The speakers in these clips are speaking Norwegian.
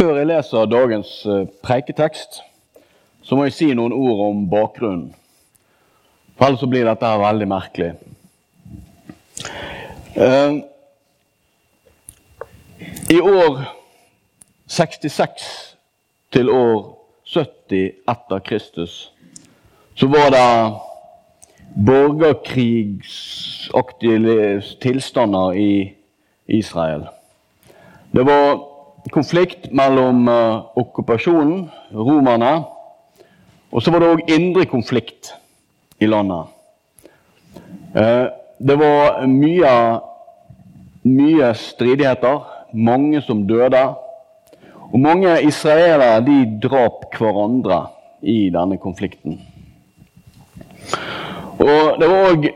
Før jeg leser dagens eh, preiketekst, så må jeg si noen ord om bakgrunnen. For ellers blir dette her veldig merkelig. Eh, I år 66 til år 70 etter Kristus så var det borgerkrigsaktige tilstander i Israel. Det var konflikt mellom uh, okkupasjonen, romerne, og så var det òg indre konflikt i landet. Uh, det var mye, mye stridigheter, mange som døde. Og mange israelere de drap hverandre i denne konflikten. Og Det var òg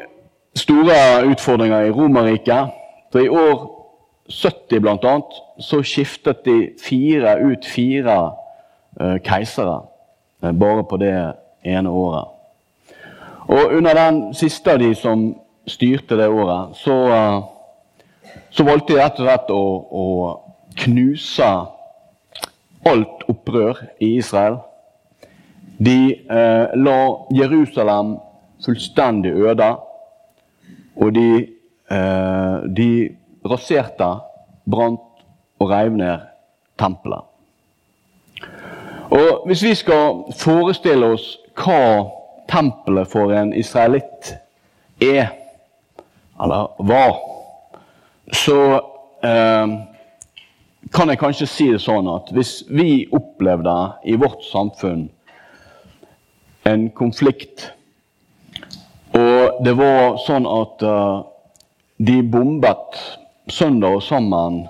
store utfordringer i Romerriket. Så i år 70 bl.a. så skiftet de fire ut fire eh, keisere eh, bare på det ene året. Og under den siste av de som styrte det året, så, eh, så valgte de rett og slett å, å knuse alt opprør i Israel. De la Jerusalem fullstendig øde, og de, de raserte, brant og reiv ned tempelet. Og Hvis vi skal forestille oss hva tempelet for en israelitt er, eller var, så eh, kan jeg kanskje si det sånn at hvis vi opplevde i vårt samfunn en konflikt, og det var sånn at uh, de bombet søndag og sammen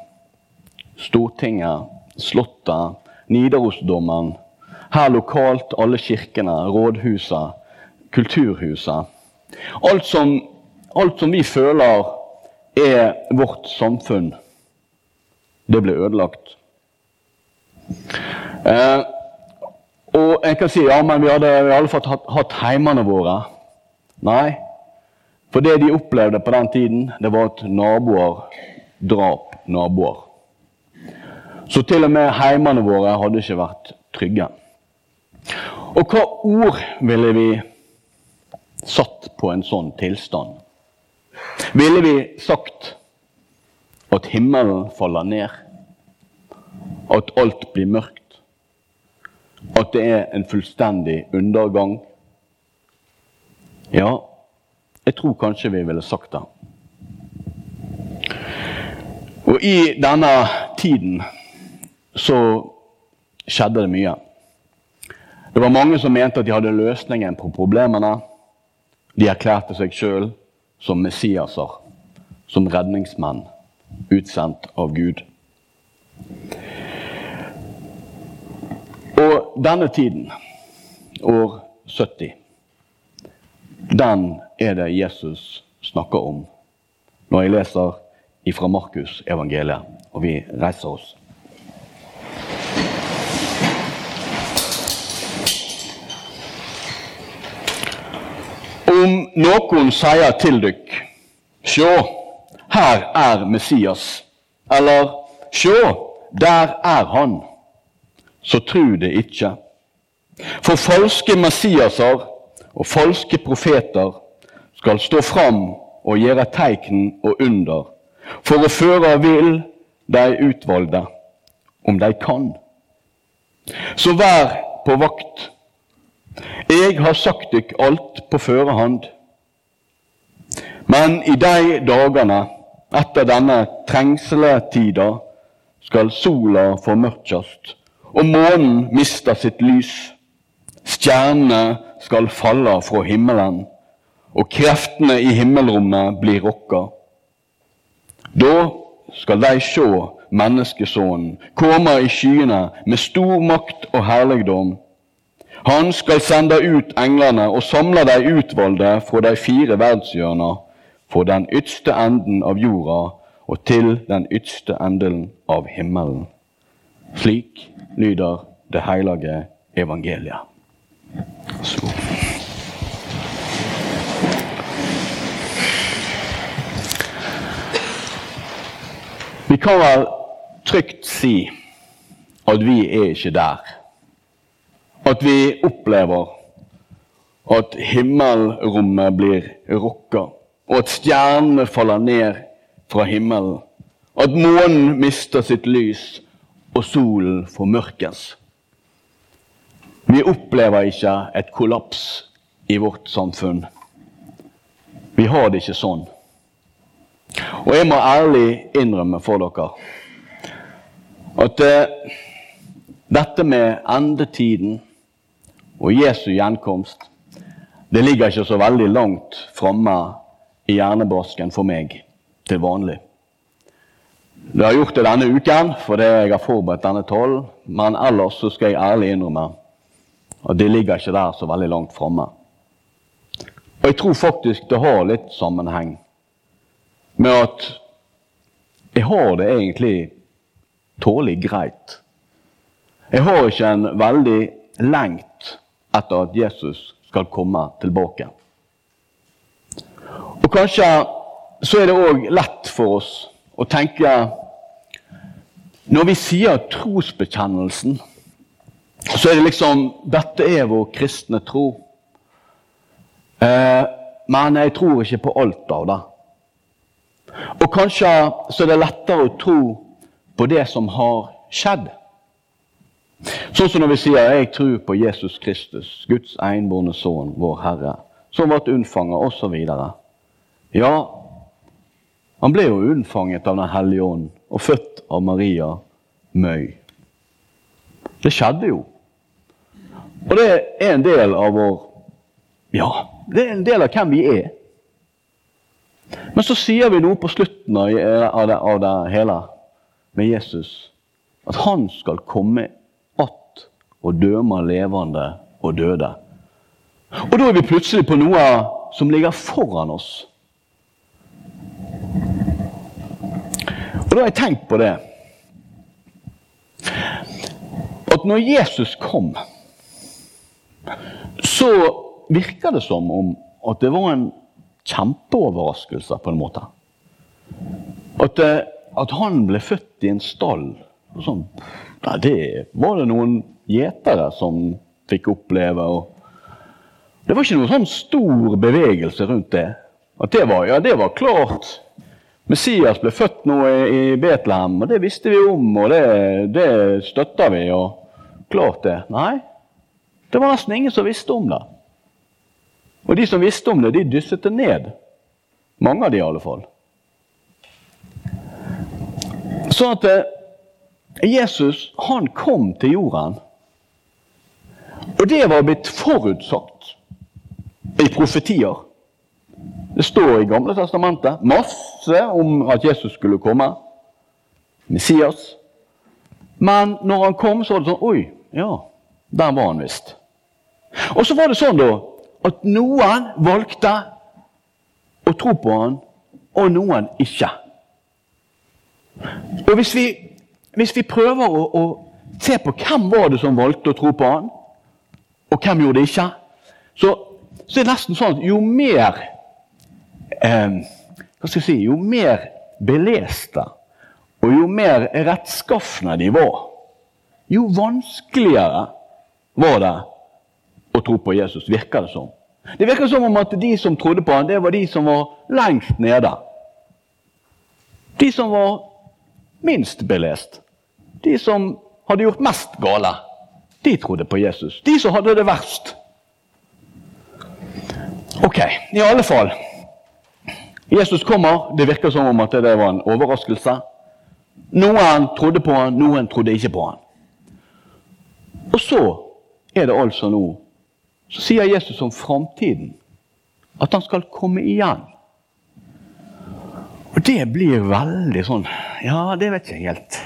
Stortinget, Slottet, Nidarosdomen. Her lokalt alle kirkene, rådhuset, kulturhuset. Alt som, alt som vi føler er vårt samfunn, det ble ødelagt. Eh, og en kan si ja, men vi hadde i alle fall hatt, hatt heimene våre. Nei, for det de opplevde på den tiden, det var at naboer drap naboer. Så til og med heimene våre hadde ikke vært trygge. Og hva ord ville vi satt på en sånn tilstand? Ville vi sagt at himmelen faller ned? At alt blir mørkt? At det er en fullstendig undergang? Ja, jeg tror kanskje vi ville sagt det. Og i denne tiden så skjedde det mye. Det var mange som mente at de hadde løsningen på problemene. De erklærte seg sjøl som Messiaser, som redningsmenn utsendt av Gud. Og denne tiden, år 70, den er det Jesus snakker om når jeg leser ifra Markus evangeliet, og vi reiser oss. Om noen sier til dykk, sjå, her er Messias, eller sjå, der er han, så tru det ikke. For falske Messiaser og falske profeter skal stå fram og gjøre teikn og under, for å føre vil de utvalgte, om de kan. Så vær på vakt. Jeg har sagt dykk alt på førehånd. Men i de dagene etter denne trengseletida skal sola formørkjast, og månen miste sitt lys. Stjernene skal falle fra himmelen, og kreftene i himmelrommet blir rokka. Da skal de se menneskesonen komme i skyene med stor makt og herligdom. Han skal sende ut englene og samle de utvalgte fra de fire verdshjørner, fra den ytste enden av jorda og til den ytste enden av himmelen. Slik lyder det hellige evangeliet. Så. Vi kan vel trygt si at vi er ikke der. At vi opplever at himmelrommet blir rokka, og at stjernene faller ned fra himmelen. At månen mister sitt lys, og solen formørkes. Vi opplever ikke et kollaps i vårt samfunn. Vi har det ikke sånn. Og jeg må ærlig innrømme for dere at eh, dette med endetiden og Jesu gjenkomst det ligger ikke så veldig langt framme i hjernebasken for meg til vanlig. Det har gjort det denne uken fordi jeg har forberedt denne talen, men ellers så skal jeg ærlig innrømme at det ligger ikke der så veldig langt framme. Og jeg tror faktisk det har litt sammenheng med at jeg har det egentlig tålelig greit. Jeg har ikke en veldig lengt etter at Jesus skal komme tilbake. Og Kanskje så er det òg lett for oss å tenke Når vi sier trosbekjennelsen, så er det liksom Dette er vår kristne tro. Eh, men jeg tror ikke på alt av det. Og kanskje så er det lettere å tro på det som har skjedd. Sånn som når vi sier 'Jeg tror på Jesus Kristus, Guds enbårne sønn, vår Herre', som ble unnfanget, osv. Ja, han ble jo unnfanget av Den hellige ånd og født av Maria Møy. Det skjedde jo. Og det er en del av vår Ja, det er en del av hvem vi er. Men så sier vi noe på slutten av det, av det hele med Jesus. At han skal komme og dømme levende og døde. Og da er vi plutselig på noe som ligger foran oss. Og da har jeg tenkt på det At når Jesus kom, så virka det som om at det var en kjempeoverraskelse, på en måte. At, eh, at han ble født i en stall. Sånn, nei, det var det noen gjetere som fikk oppleve. Det var ikke noen sånn stor bevegelse rundt det. At det var, ja, det var klart. Messias ble født nå i Betlehem, og det visste vi om, og det, det støtta vi. og Klart det. Nei, det var nesten ingen som visste om det. Og de som visste om det, de dysset det ned. Mange av de i alle fall. Så at eh, Jesus han kom til jorden og det var blitt forutsagt i profetier. Det står i Gamle testamentet masse om at Jesus skulle komme. Messias. Men når han kom, så var det sånn Oi, ja, der var han visst. Og så var det sånn da, at noen valgte å tro på han, og noen ikke. Og hvis vi, hvis vi prøver å, å se på hvem var det som valgte å tro på han, og hvem gjorde det ikke? Så, så er det nesten sånn at jo mer eh, hva skal jeg si, Jo mer beleste og jo mer rettskafne de var, jo vanskeligere var det å tro på Jesus, virker det som. Det virker som om at de som trodde på ham, det var de som var lengst nede. De som var minst belest. De som hadde gjort mest gale. De trodde på Jesus. De som hadde det verst. Ok, i alle fall. Jesus kommer. Det virker som om at det var en overraskelse. Noen trodde på han, noen trodde ikke på han. Og så er det altså nå Så sier Jesus om framtiden at han skal komme igjen. Og det blir veldig sånn Ja, det vet jeg helt.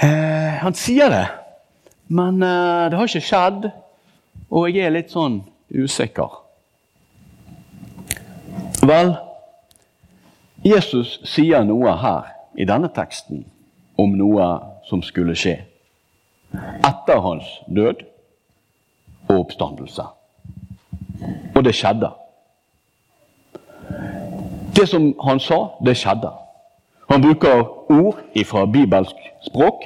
Eh, han sier det. Men eh, det har ikke skjedd, og jeg er litt sånn usikker. Vel, Jesus sier noe her i denne teksten om noe som skulle skje etter hans død og oppstandelse. Og det skjedde. Det som han sa, det skjedde. Han bruker ord fra bibelsk språk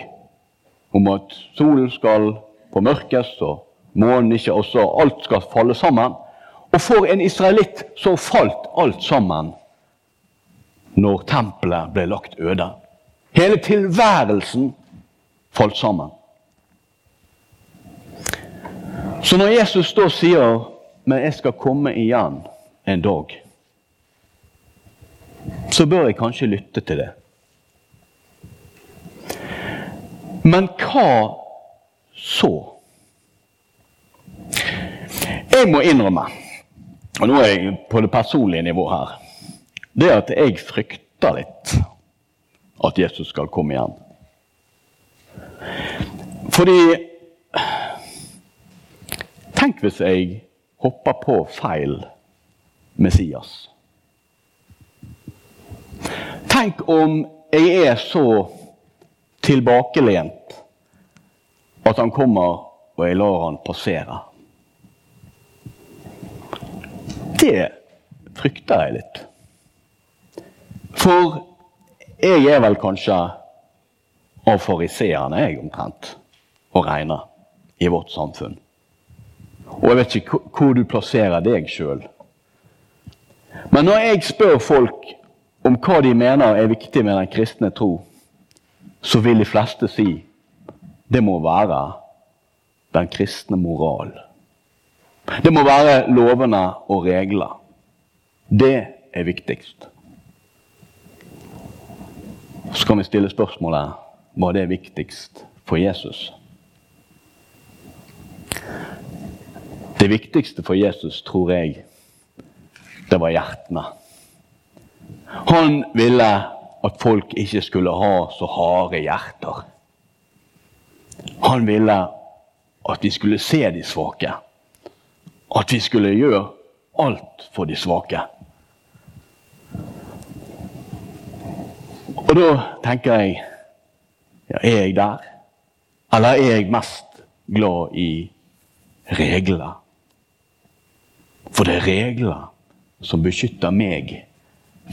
om at solen skal formørkes og månen ikke også Alt skal falle sammen. Og for en israelitt så falt alt sammen når tempelet ble lagt øde. Hele tilværelsen falt sammen. Så når Jesus da sier 'men jeg skal komme igjen en dag', så bør jeg kanskje lytte til det. Men hva så? Jeg må innrømme, og nå er jeg på det personlige nivå her, det er at jeg frykter litt at Jesus skal komme igjen. Fordi Tenk hvis jeg hopper på feil Messias. Tenk om jeg er så tilbakelent at han kommer og jeg lar han passere. Det frykter jeg litt. For jeg er vel kanskje av fariseerne, jeg omtrent, å regne i vårt samfunn. Og jeg vet ikke hvor du plasserer deg sjøl. Men når jeg spør folk om hva de mener er viktig med den kristne tro, så vil de fleste si det må være den kristne moral. Det må være lovene og regler. Det er viktigst. Så kan vi stille spørsmålet var det viktigst for Jesus. Det viktigste for Jesus, tror jeg, det var hjertene. Han ville at folk ikke skulle ha så harde hjerter. Han ville at vi skulle se de svake. At vi skulle gjøre alt for de svake. Og da tenker jeg ja, Er jeg der? Eller er jeg mest glad i regler? For det er regler som beskytter meg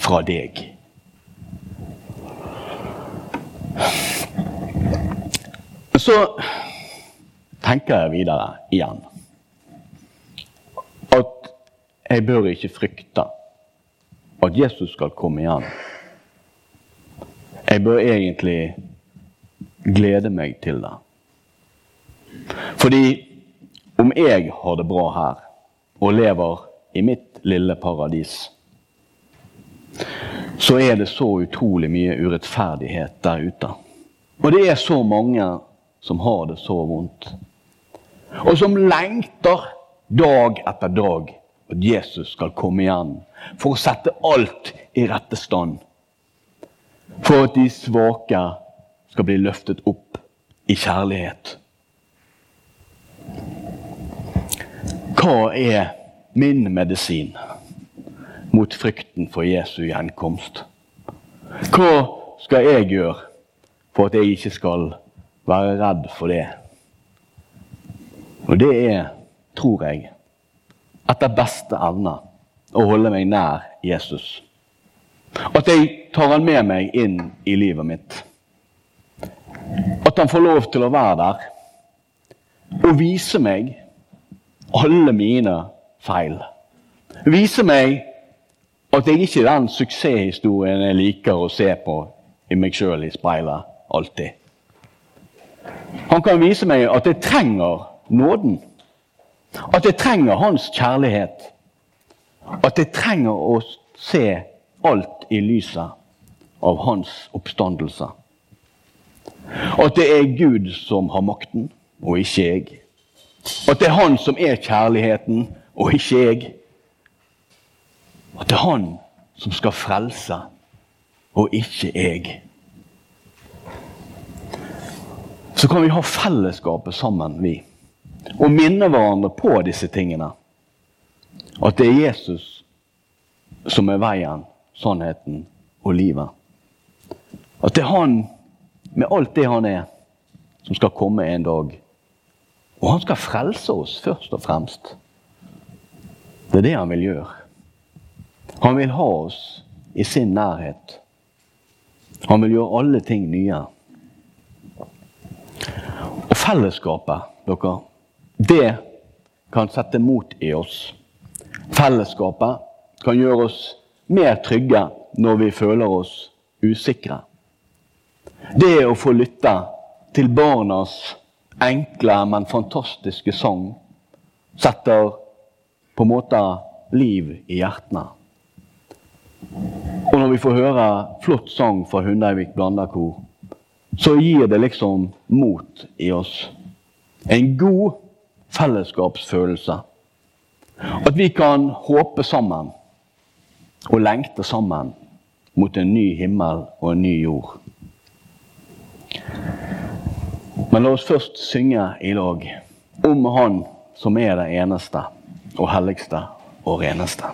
fra deg. Så tenker jeg videre igjen at jeg bør ikke frykte at Jesus skal komme igjen. Jeg bør egentlig glede meg til det. Fordi om jeg har det bra her og lever i mitt lille paradis, så er det så utrolig mye urettferdighet der ute. Og det er så mange som har det så vondt. Og som lengter dag etter dag at Jesus skal komme igjen for å sette alt i rette stand. For at de svake skal bli løftet opp i kjærlighet. Hva er min medisin mot frykten for Jesu gjenkomst? Hva skal jeg gjøre for at jeg ikke skal være redd for det? Og det er, tror jeg, etter beste evne å holde meg nær Jesus. At jeg tar han med meg inn i livet mitt. At han får lov til å være der og vise meg alle mine feil. Vise meg at jeg ikke er den suksesshistorien jeg liker å se på i meg sjøl i speilet alltid. Han kan vise meg at jeg trenger nåden. At jeg trenger hans kjærlighet. At jeg trenger å se alt i lyset av hans oppstandelse. At det er Gud som har makten, og ikke jeg. At det er han som er kjærligheten, og ikke jeg. At det er han som skal frelse, og ikke jeg. Så kan vi ha fellesskapet sammen, vi. Og minne hverandre på disse tingene. At det er Jesus som er veien, sannheten og livet. At det er han, med alt det han er, som skal komme en dag og han skal frelse oss først og fremst. Det er det han vil gjøre. Han vil ha oss i sin nærhet. Han vil gjøre alle ting nye. Og fellesskapet, dere, det kan sette mot i oss. Fellesskapet kan gjøre oss mer trygge når vi føler oss usikre. Det å få lytte til barnas enkle, men fantastiske sang setter på en måte liv i hjertene. Og når vi får høre flott sang fra Hundeivik Blandakor, så gir det liksom mot i oss. En god fellesskapsfølelse. At vi kan håpe sammen og lengte sammen mot en ny himmel og en ny jord. Men la oss først synge i lag om Han som er det eneste og helligste og reneste.